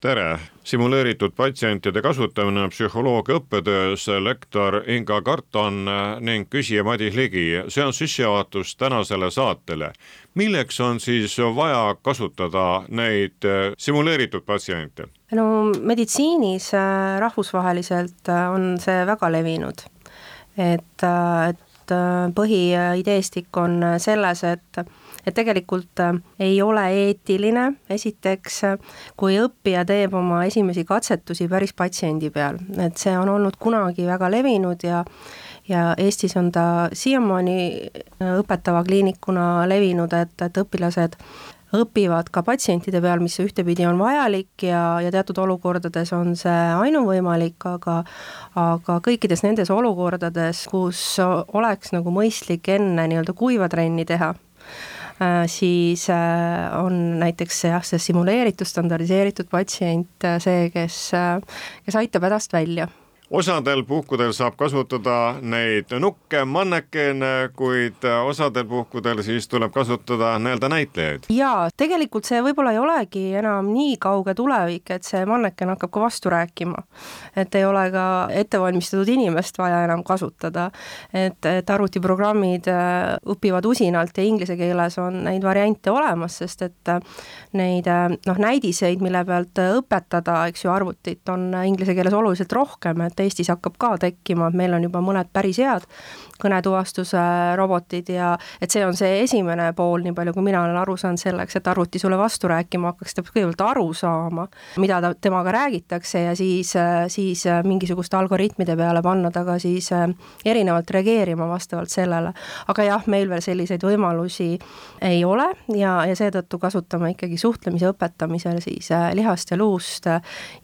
tere, simuleeritud patsientide kasutamine psühholoogia õppetöös, lektor Inga Karton ning küsija Madis Ligi, see on sissejuhatus tänasele saatele. milleks on siis vaja kasutada neid simuleeritud patsiente? no meditsiinis äh, rahvusvaheliselt äh, on see väga levinud, et, äh, et põhiideestik on selles, et et tegelikult äh, ei ole eetiline, esiteks, äh, kui õppija teeb oma esimesi katsetusi päris patsiendi peal, et see on olnud kunagi väga levinud ja ja Eestis on ta siiamaani äh, õpetava kliinikuna levinud, et, et õpilased õpivad ka patsientide peal, mis ühtepidi on vajalik ja, ja teatud olukordades on see ainuvõimalik, aga aga kõikides nendes olukordades, kus oleks nagu mõistlik enne nii-öelda kuiva trenni teha, Äh, siis äh, on näiteks jah, see simuleeritud, standardiseeritud patsient äh, see, kes, kes aitab hädast välja osadel puhkudel saab kasutada neid nukke, mannekeene, kuid osadel puhkudel siis tuleb kasutada nii-öelda näitlejaid. jaa, tegelikult see võib-olla ei olegi enam nii kauge tulevik, et see manneken hakkab ka vastu rääkima. et ei ole ka ettevalmistatud inimest vaja enam kasutada. et, et arvutiprogrammid äh, õpivad usinalt ja inglise keeles on neid variante olemas, sest et äh, neid äh, noh, näidiseid, mille pealt õpetada, eks ju, arvutit on inglise keeles oluliselt rohkem, et et Eestis hakkab ka tekkima, meil on juba mõned päris head kõnetuvastuse robotid ja et see on see esimene pool, nii palju kui mina olen aru saanud, selleks, et arvuti sulle vastu rääkima hakkaks, ta peab kõigepealt aru saama, mida ta, temaga räägitakse ja siis, siis mingisuguste algoritmide peale panna ta ka siis erinevalt reageerima vastavalt sellele. aga jah, meil veel selliseid võimalusi ei ole ja, ja seetõttu kasutame ikkagi suhtlemise õpetamisel siis lihast ja luust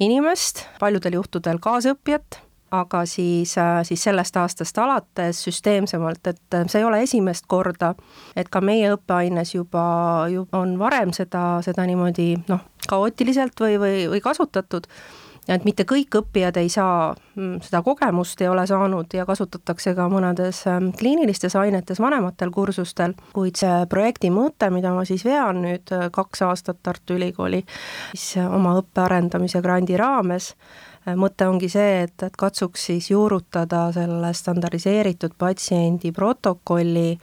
inimest, paljudel juhtudel kaasõppijat aga siis, äh, siis sellest aastast alates süsteemsemalt, et äh, see ei ole esimest korda, et ka meie õppeaines juba, juba on varem seda, seda niimoodi noh, kaootiliselt või, või, või kasutatud. Ja et mitte kõik õppijad ei saa mm, seda kogemust, ei ole saanud ja kasutatakse ka mõnedes ähm, kliinilistes ainetes vanematel kursustel, kuid see projekti mõte, mida ma siis vean nüüd äh, kaks aastat Tartu Ülikooli siis oma õppe arendamise grandi raames, mõte ongi see, et, et katsuks siis juurutada selle standardiseeritud patsiendi protokolli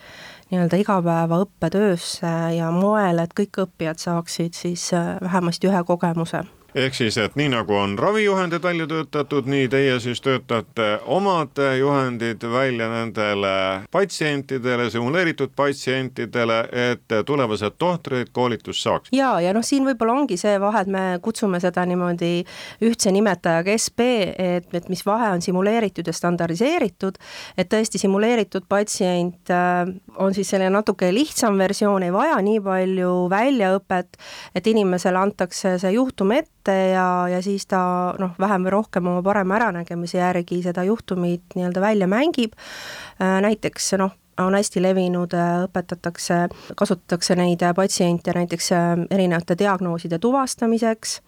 nii-öelda igapäevaõppetöösse ja moel, et kõik õppijad saaksid siis äh, vähemasti ühe kogemuse ehk siis, et nii nagu on ravijuhendid välja töötatud, nii teie siis töötate omad juhendid välja nendele patsientidele, simuleeritud patsientidele, et tulevased tohtrid koolitust saaks. ja, ja noh, siin võib-olla ongi see vahe, et me kutsume seda niimoodi ühtse nimetajaga SB, et, et mis vahe on simuleeritud ja standardiseeritud, et tõesti simuleeritud patsient äh, on siis selline natuke lihtsam versioon, ei vaja nii palju väljaõpet, et inimesele antakse see juhtum ette, ette ja, ja siis ta noh, vähem või rohkem oma parema äranägemise järgi seda juhtumit nii-öelda välja mängib. Äh, näiteks noh, on hästi levinud, äh, õpetatakse, kasutatakse neid patsiente näiteks äh, erinevate diagnooside tuvastamiseks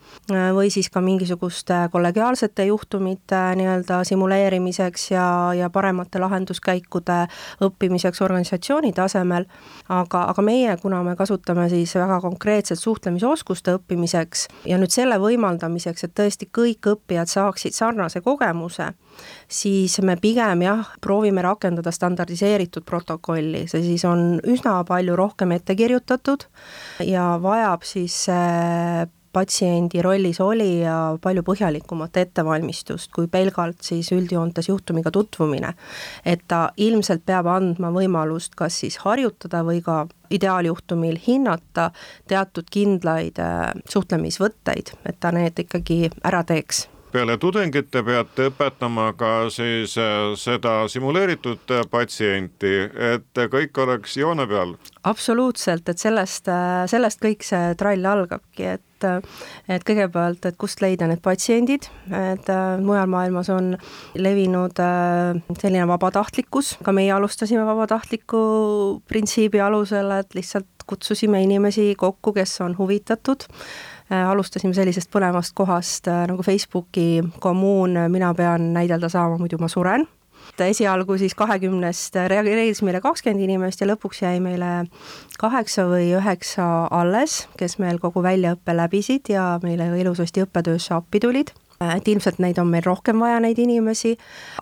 või siis ka mingisuguste kollegiaalsete juhtumite nii-öelda simuleerimiseks ja, ja paremate lahenduskäikude õppimiseks organisatsiooni tasemel. aga, aga meie, kuna me kasutame siis väga konkreetset suhtlemisoskuste õppimiseks ja nüüd selle võimaldamiseks, et tõesti kõik õppijad saaksid sarnase kogemuse siis me pigem jah, proovime rakendada standardiseeritud protokolli, see siis on üsna palju rohkem ette kirjutatud ja vajab siis patsiendi rollis olija palju põhjalikumat ettevalmistust kui pelgalt siis üldjoontes juhtumiga tutvumine. et ta ilmselt peab andma võimalust kas siis harjutada või ka ideaaljuhtumil hinnata teatud kindlaid äh, suhtlemisvõtteid, et ta need ikkagi ära teeks peale tudengite peate õpetama ka siis äh, seda simuleeritud äh, patsienti, et kõik oleks joone peal? absoluutselt, et sellest, äh, sellest kõik see trall algabki, et et kõigepealt, et kust leida need patsiendid, et mujal maailmas on levinud selline vabatahtlikkus, ka meie alustasime vabatahtliku printsiibi alusel, et lihtsalt kutsusime inimesi kokku, kes on huvitatud alustasime sellisest põnevast kohast äh, nagu Facebooki kommuun. Mina pean näidelda saama, muidu ma suren. Esialgu siis kahekümnest reageeris meile kakskümmend inimest ja lõpuks jäi meile kaheksa või üheksa alles, kes meil kogu väljaõppe läbisid ja meile ilusasti õppetöösse appi tulid et ilmselt neid on meil rohkem vaja, neid inimesi,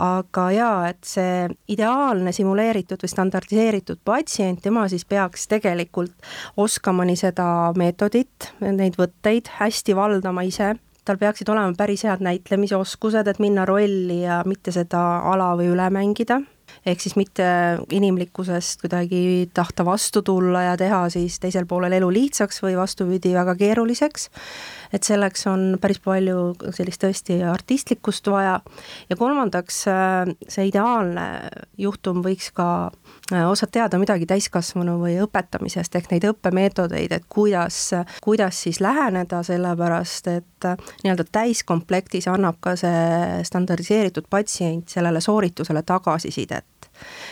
aga jaa, et see ideaalne simuleeritud või standardiseeritud patsient, tema siis peaks tegelikult oskama nii seda meetodit, neid võtteid hästi valdama ise, tal peaksid olema päris head näitlemisoskused, et minna rolli ja mitte seda ala või üle mängida ehk siis mitte inimlikkusest kuidagi tahta vastu tulla ja teha siis teisel poolel elu lihtsaks või vastupidi, väga keeruliseks. et selleks on päris palju sellist tõesti artistlikkust vaja. ja kolmandaks, see ideaalne juhtum võiks ka äh, osata teada midagi täiskasvanu või õpetamisest ehk neid õppemeetodeid, et kuidas, kuidas siis läheneda, sellepärast et äh, nii-öelda täiskomplektis annab ka see standardiseeritud patsient sellele sooritusele tagasisidet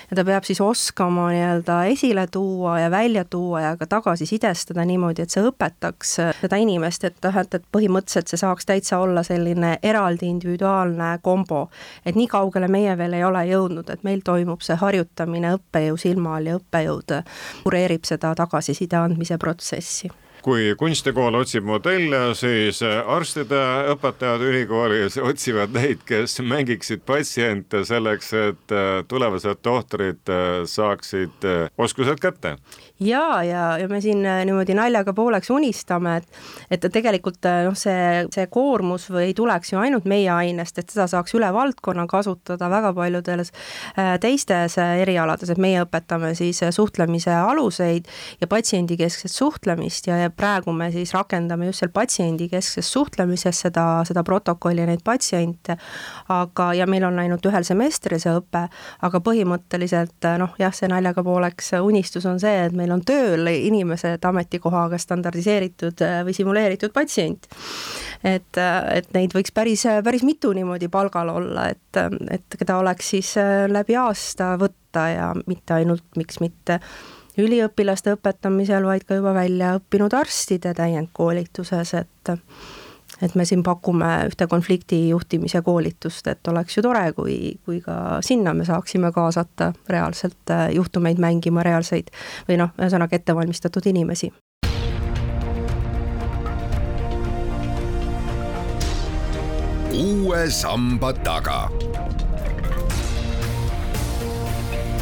ja ta peab siis oskama nii-öelda esile tuua ja välja tuua ja ka tagasisidestada niimoodi, et see õpetaks seda inimest, et noh, et, et põhimõtteliselt see saaks täitsa olla selline eraldi individuaalne kombo. et nii kaugele meie veel ei ole jõudnud, et meil toimub see harjutamine õppejõu silma all ja õppejõud kureerib seda tagasiside andmise protsessi kui kunstikool otsib modelle, siis arstide õpetajad ülikoolis otsivad neid, kes mängiksid patsiente selleks, et tulevased tohtrid saaksid oskused kätte. Ja, ja, ja me siin äh, niimoodi naljaga pooleks unistame, et et tegelikult äh, noh, see, see koormus või ei tuleks ju ainult meie ainest, et seda saaks üle valdkonna kasutada väga paljudes äh, teistes erialades, et meie õpetame siis suhtlemise aluseid ja patsiendikeskset suhtlemist ja, ja praegu me siis rakendame just seal patsiendikeskses suhtlemises seda, seda protokolli ja neid patsiente, aga, ja meil on ainult ühel semestril see õpe, aga põhimõtteliselt noh, jah, see naljaga pooleks unistus on see, et meil on tööl inimesed ametikohaga standardiseeritud äh, või simuleeritud patsient. et, äh, et neid võiks päris, päris mitu niimoodi palgal olla, et, et keda oleks siis äh, läbi aasta võtta ja mitte ainult, miks mitte üliõpilaste õpetamisel, vaid ka juba välja õppinud arstide täiendkoolituses, et et me siin pakume ühte konflikti juhtimise koolitust, et oleks ju tore, kui, kui ka sinna me saaksime kaasata reaalselt äh, juhtumeid mängima reaalseid või noh, ühesõnaga ettevalmistatud inimesi. uue samba taga.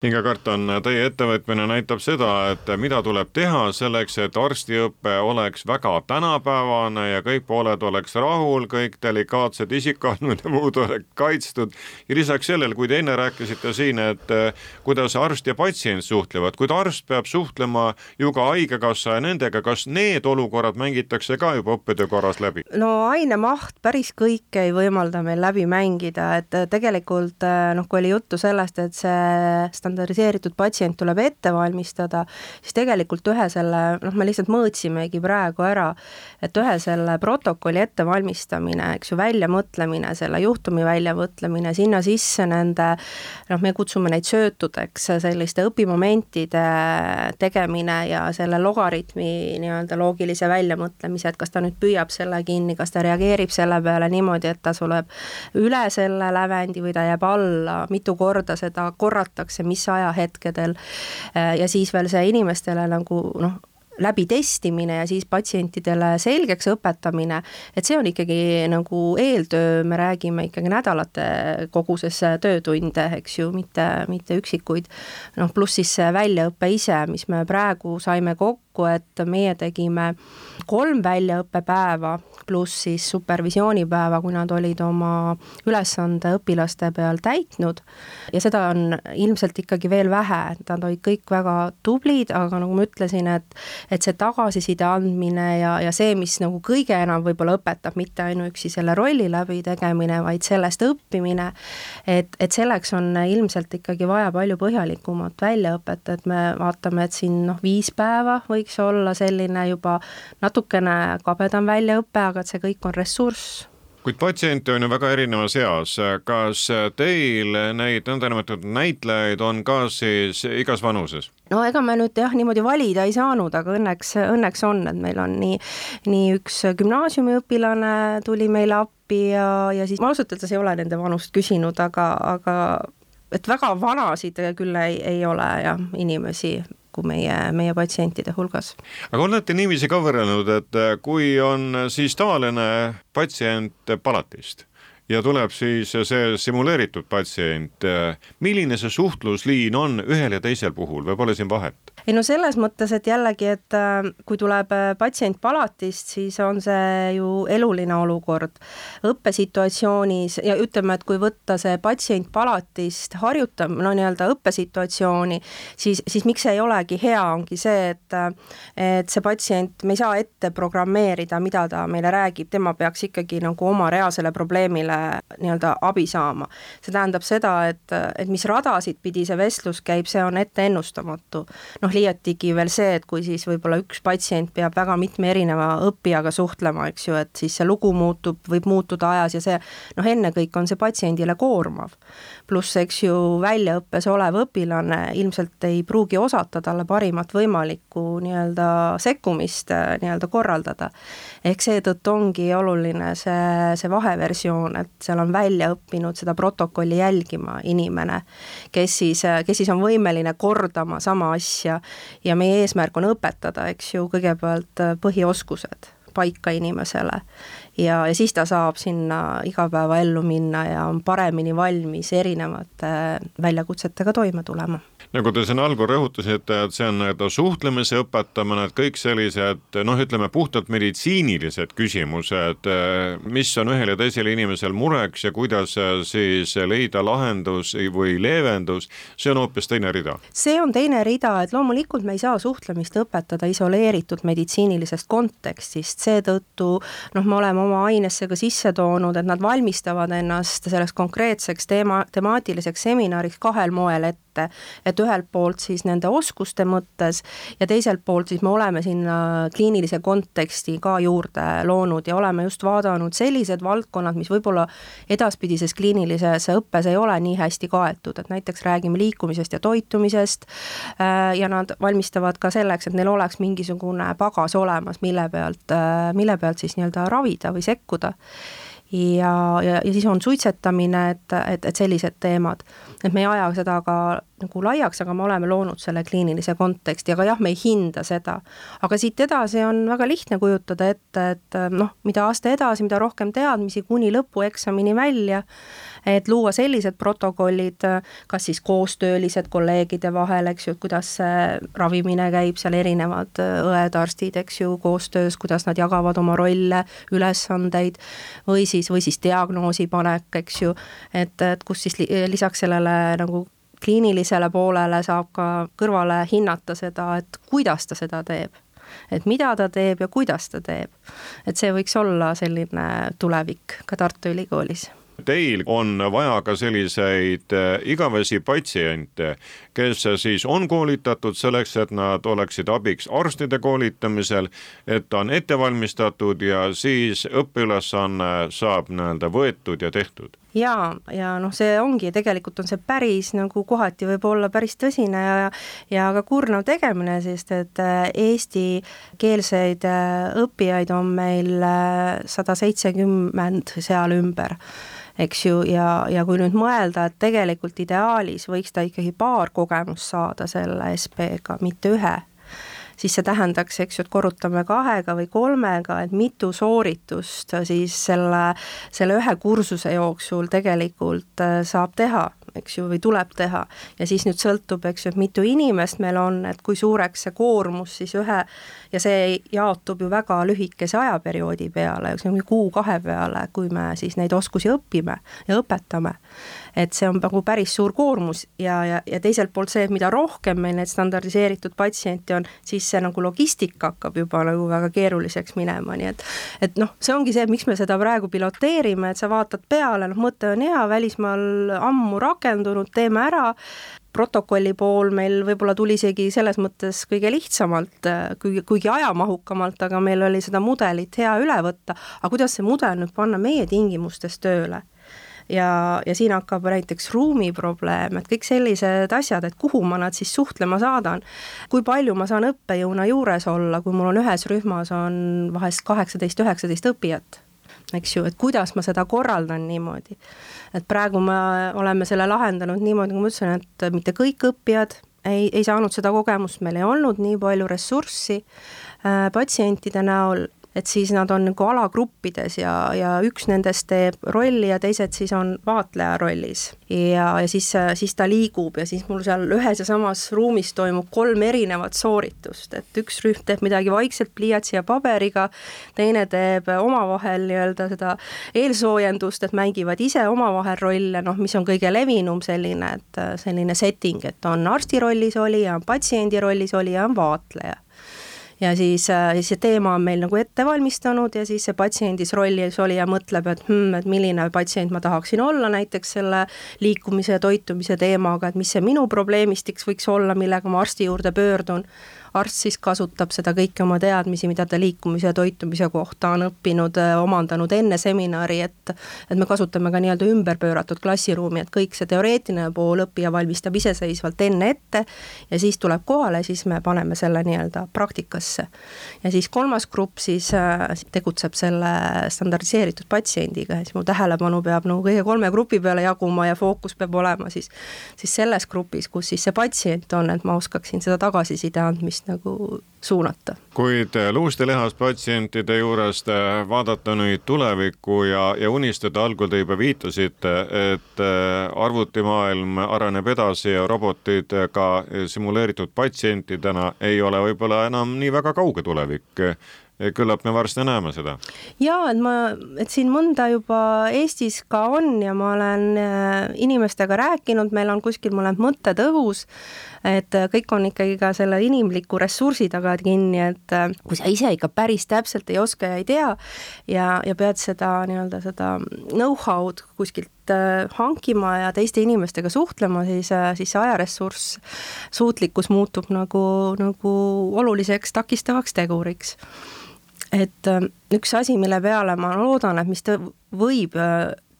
Inga Karton, teie ettevõtmine näitab seda, et mida tuleb teha selleks, et arstiõpe oleks väga tänapäevane ja kõik pooled oleks rahul, kõik delikaatsed isikuandmed ja muud oleks kaitstud. ja lisaks sellele, kui te enne rääkisite siin, et eh, kuidas arst ja patsient suhtlevad, kuid arst peab suhtlema ju ka haigekassa ja nendega, kas need olukorrad mängitakse ka juba õppetöö korras läbi? no ainemaht päris kõike ei võimalda meil läbi mängida, et tegelikult eh, noh, kui oli juttu sellest, et see standardiseeritud patsient tuleb ette valmistada, siis tegelikult ühe selle, noh, me lihtsalt mõõtsimegi praegu ära, et ühe selle protokolli ettevalmistamine, eks ju, väljamõtlemine, selle juhtumi väljamõtlemine, sinna sisse nende noh, me kutsume neid söötudeks, selliste õpimomentide tegemine ja selle logaritmi nii-öelda loogilise väljamõtlemise, et kas ta nüüd püüab selle kinni, kas ta reageerib selle peale niimoodi, et ta suleb üle selle lävendi või ta jääb alla, mitu korda seda korratakse, mis mis ajahetkedel äh, ja siis veel see inimestele nagu noh, läbi testimine ja siis patsientidele selgeks õpetamine, et see on ikkagi nagu eeltöö, me räägime ikkagi nädalate koguses töötunde, eks ju, mitte, mitte üksikuid. noh, pluss siis see väljaõpe ise, mis me praegu saime kokku, et meie tegime kolm väljaõppepäeva pluss siis supervisioonipäeva, kui nad olid oma ülesande õpilaste peal täitnud. ja seda on ilmselt ikkagi veel vähe, et nad olid kõik väga tublid, aga nagu ma ütlesin, et et see tagasiside andmine ja, ja see, mis nagu kõige enam võib-olla õpetab, mitte ainuüksi selle rolli läbitegemine, vaid sellest õppimine, et, et selleks on ilmselt ikkagi vaja palju põhjalikumat väljaõpet, et me vaatame, et siin noh, viis päeva võiks olla selline juba natukene kabedam väljaõpe, aga et see kõik on ressurss. Kuid patsiente on ju väga erinevas eas, kas teil neid nõndanimetatud näitlejaid on ka siis igas vanuses? no ega me nüüd jah, niimoodi valida ei saanud, aga õnneks, õnneks on, et meil on nii, nii üks gümnaasiumiõpilane tuli meile appi ja, ja siis ma ausalt öeldes ei ole nende vanust küsinud, aga, aga et väga vanasid küll ei, ei ole jah, inimesi kui meie, meie patsientide hulgas. aga olete niiviisi ka võrrelnud, et kui on siis tavaline patsient palatist ja tuleb siis see simuleeritud patsient. milline see suhtlusliin on ühel ja teisel puhul või pole siin vahet? ei no selles mõttes, et jällegi, et äh, kui tuleb äh, patsient palatist, siis on see ju eluline olukord. õppesituatsioonis ja ütleme, et kui võtta see patsient palatist harjutab, no nii-öelda õppesituatsiooni, siis, siis miks ei olegi hea, ongi see, et äh, et see patsient, me ei saa ette programmeerida, mida ta meile räägib, tema peaks ikkagi nagu oma reaalsele probleemile nii-öelda abi saama. see tähendab seda, et, et mis radasid pidi see vestlus käib, see on ette ennustamatu. noh, liiatigi veel see, et kui siis võib-olla üks patsient peab väga mitme erineva õppijaga suhtlema, eks ju, et siis see lugu muutub, võib muutuda ajas ja see noh, ennekõike on see patsiendile koormav. pluss, eks ju, väljaõppes olev õpilane ilmselt ei pruugi osata talle parimat võimalikku nii-öelda sekkumist nii-öelda korraldada. Ehk seetõttu ongi oluline see, see vaheversioon, et seal on välja õppinud seda protokolli jälgima inimene, kes siis, kes siis on võimeline kordama sama asja. Ja meie eesmärk on õpetada, eks ju, kõigepealt põhioskused paika inimesele ja, ja siis ta saab sinna igapäevaellu minna ja on paremini valmis erinevate väljakutsetega toime tulema nagu te siin algul rõhutasite, et see on nii-öelda suhtlemise õpetamine, et kõik sellised noh, ütleme puhtalt meditsiinilised küsimused, mis on ühel ja teisel inimesel mureks ja kuidas siis leida lahendus või leevendus, see on hoopis teine rida. see on teine rida, et loomulikult me ei saa suhtlemist õpetada isoleeritud meditsiinilisest kontekstist, seetõttu noh, me oleme oma ainesse ka sisse toonud, et nad valmistavad ennast selleks konkreetseks teema, temaatiliseks seminariks kahel moel ette. et ühelt poolt siis nende oskuste mõttes ja teiselt poolt siis me oleme sinna kliinilise konteksti ka juurde loonud ja oleme just vaadanud sellised valdkonnad, mis võib-olla edaspidises kliinilises õppes ei ole nii hästi kaetud, et näiteks räägime liikumisest ja toitumisest äh, ja nad valmistavad ka selleks, et neil oleks mingisugune pagas olemas, mille pealt, äh, mille pealt siis nii-öelda ravida või sekkuda ja, ja, ja siis on suitsetamine, et, et, et sellised teemad. et me ei aja seda ka nagu laiaks, aga me oleme loonud selle kliinilise konteksti, aga jah, me ei hinda seda. aga siit edasi on väga lihtne kujutada ette, et noh, mida aasta edasi, mida rohkem teadmisi kuni lõpueksamini välja, et luua sellised protokollid, kas siis koostöölised kolleegide vahel, eks ju, et kuidas see ravimine käib, seal erinevad õed-arstid, eks ju, koostöös, kuidas nad jagavad oma rolle, ülesandeid, või siis, või siis diagnoosi panek, eks ju, et, et kus siis lisaks sellele nagu kliinilisele poolele saab ka kõrvale hinnata seda, et kuidas ta seda teeb. et mida ta teeb ja kuidas ta teeb. et see võiks olla selline tulevik ka Tartu Ülikoolis Teil on vaja ka selliseid äh, igavesi patsiente, kes siis on koolitatud selleks, et nad oleksid abiks arstide koolitamisel, et ta on ette valmistatud ja siis õpiülesanne saab nii-öelda võetud ja tehtud jaa, ja noh, see ongi, tegelikult on see päris nagu kohati võib olla päris tõsine ja ja ka kurnav tegemine, sest et äh, eestikeelseid äh, õppijaid on meil sada seitsekümmend seal ümber eks ju, ja, ja kui nüüd mõelda, et tegelikult ideaalis võiks ta ikkagi paar kogemust saada selle SB-ga, mitte ühe, siis see tähendaks, eks ju, et korrutame kahega või kolmega, et mitu sooritust siis selle, selle ühe kursuse jooksul tegelikult äh, saab teha eks ju, või tuleb teha. ja siis nüüd sõltub, eks ju, et mitu inimest meil on, et kui suureks see koormus siis ühe ja see jaotub ju väga lühikese ajaperioodi peale, kuu-kahe peale, kui me siis neid oskusi õpime ja õpetame. Et see on nagu päris suur koormus ja, ja, ja teiselt poolt see, et mida rohkem meil neid standardiseeritud patsiente on, siis see nagu logistika hakkab juba nagu väga keeruliseks minema, nii et et noh, see ongi see, miks me seda praegu piloteerime, et sa vaatad peale, noh, mõte on hea, välismaal ammu rakendunud, teeme ära, protokolli pool meil võib-olla tuli isegi selles mõttes kõige lihtsamalt, kuigi, kuigi ajamahukamalt, aga meil oli seda mudelit hea üle võtta, aga kuidas see mudel nüüd panna meie tingimustes tööle? ja, ja siin hakkab näiteks ruumiprobleem, et kõik sellised asjad, et kuhu ma nad siis suhtlema saadan, kui palju ma saan õppejõuna juures olla, kui mul on ühes rühmas on vahest kaheksateist, üheksateist õppijat eks ju, et kuidas ma seda korraldan niimoodi. et praegu me oleme selle lahendanud niimoodi, nagu ma ütlesin, et mitte kõik õppijad ei, ei saanud seda kogemust, meil ei olnud nii palju ressurssi äh, patsientide näol et siis nad on nagu alagruppides ja, ja üks nendest teeb rolli ja teised siis on vaatleja rollis. ja, ja siis, siis ta liigub ja siis mul seal ühes ja samas ruumis toimub kolm erinevat sooritust, et üks rühm teeb midagi vaikselt pliiatsi ja paberiga, teine teeb omavahel nii-öelda seda eelsoojendust, et mängivad ise omavahel rolle, noh, mis on kõige levinum selline, et selline setting, et on arsti rollis olija, on patsiendi rollis olija, on vaatleja ja siis, äh, siis see teema on meil nagu ette valmistanud ja siis see patsiendis rollis olija mõtleb, et hmm, et milline patsient ma tahaksin olla näiteks selle liikumise ja toitumise teemaga, et mis see minu probleemistiks võiks olla, millega ma arsti juurde pöördun arst siis kasutab seda kõiki oma teadmisi, mida ta liikumise ja toitumise kohta on õppinud, äh, omandanud enne seminari, et et me kasutame ka nii-öelda ümberpööratud klassiruumi, et kõik see teoreetiline pool õppija valmistab iseseisvalt enne ette ja siis tuleb kohale, siis me paneme selle nii-öelda praktikasse. ja siis kolmas grupp siis äh, tegutseb selle standardiseeritud patsiendiga ja siis mu tähelepanu peab nagu kõige kolme grupi peale jaguma ja fookus peab olema siis, siis selles grupis, kus siis see patsient on, et ma oskaksin seda tagasiside andmist tervist nagu suunata. kuid eh, luust ja lihast patsientide juurest eh, vaadata nüüd tulevikku ja, ja unistada, algul te juba viitasite, et eh, arvutimaailm areneb edasi ja robotid ka simuleeritud patsientidena ei ole võib-olla enam nii väga kauge tulevik küllap me varsti näeme seda. ja et ma, et siin mõnda juba Eestis ka on ja ma olen inimestega rääkinud, meil on kuskil mõned mõtted õhus et äh, kõik on ikkagi ka selle inimliku ressursi taga kinni, et äh, kui sa ise ikka päris täpselt ei oska ja ei tea ja, ja pead seda nii-öelda seda know-how'd kuskilt äh, hankima ja teiste inimestega suhtlema, siis, siis see ajaressurss, suutlikkus muutub nagu, nagu oluliseks takistavaks teguriks. Et üks asi, mille peale ma loodan, et mis võib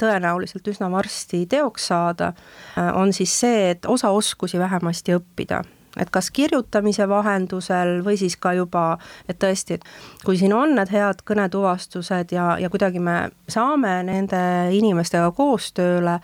tõenäoliselt üsna varsti teoks saada, äh, on siis see, et osa oskusi vähemasti õppida. Et kas kirjutamise vahendusel või siis ka juba, et tõesti, et kui siin on need head kõnetuvastused ja, ja kuidagi me saame nende inimestega koostööle,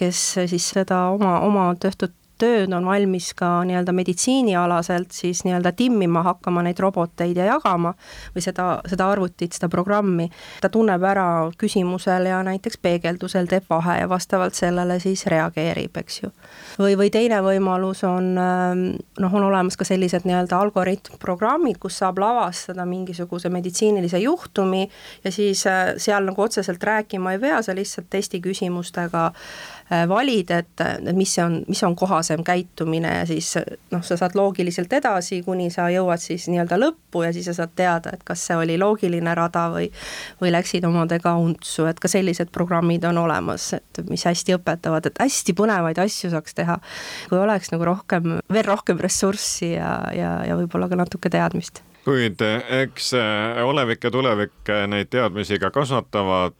kes siis seda oma, oma tehtud tööd on valmis ka nii-öelda meditsiinialaselt siis nii-öelda timmima hakkama neid roboteid ja jagama või seda, seda arvutit, seda programmi. ta tunneb ära küsimusel ja näiteks peegeldusel teeb vahe ja vastavalt sellele siis reageerib, eks ju. või, või teine võimalus on noh, on olemas ka sellised nii-öelda algoritmprogrammid, kus saab lavastada mingisuguse meditsiinilise juhtumi ja siis äh, seal nagu otseselt rääkima ei pea, sa lihtsalt testiküsimustega Äh, valid, et, et mis on, mis on kohasem käitumine ja siis noh, sa saad loogiliselt edasi, kuni sa jõuad siis nii-öelda lõppu ja siis sa saad teada, et kas see oli loogiline rada või või läksid omadega untsu, et ka sellised programmid on olemas, et mis hästi õpetavad, et hästi põnevaid asju saaks teha, kui oleks nagu rohkem, veel rohkem ressurssi ja, ja, ja võib-olla ka natuke teadmist kuid eh, eks eh, olevik ja tulevik eh, neid teadmisi ka kasvatavad.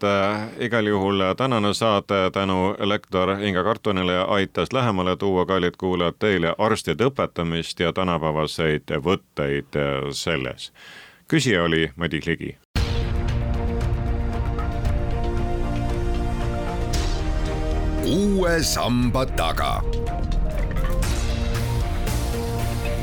igal juhul tänane saade tänu lektor Inga Kartonile aitas lähemale tuua, kallid kuulajad, teile arstide õpetamist ja tänapäevaseid võtteid selles. küsija oli Madis Ligi. uue samba taga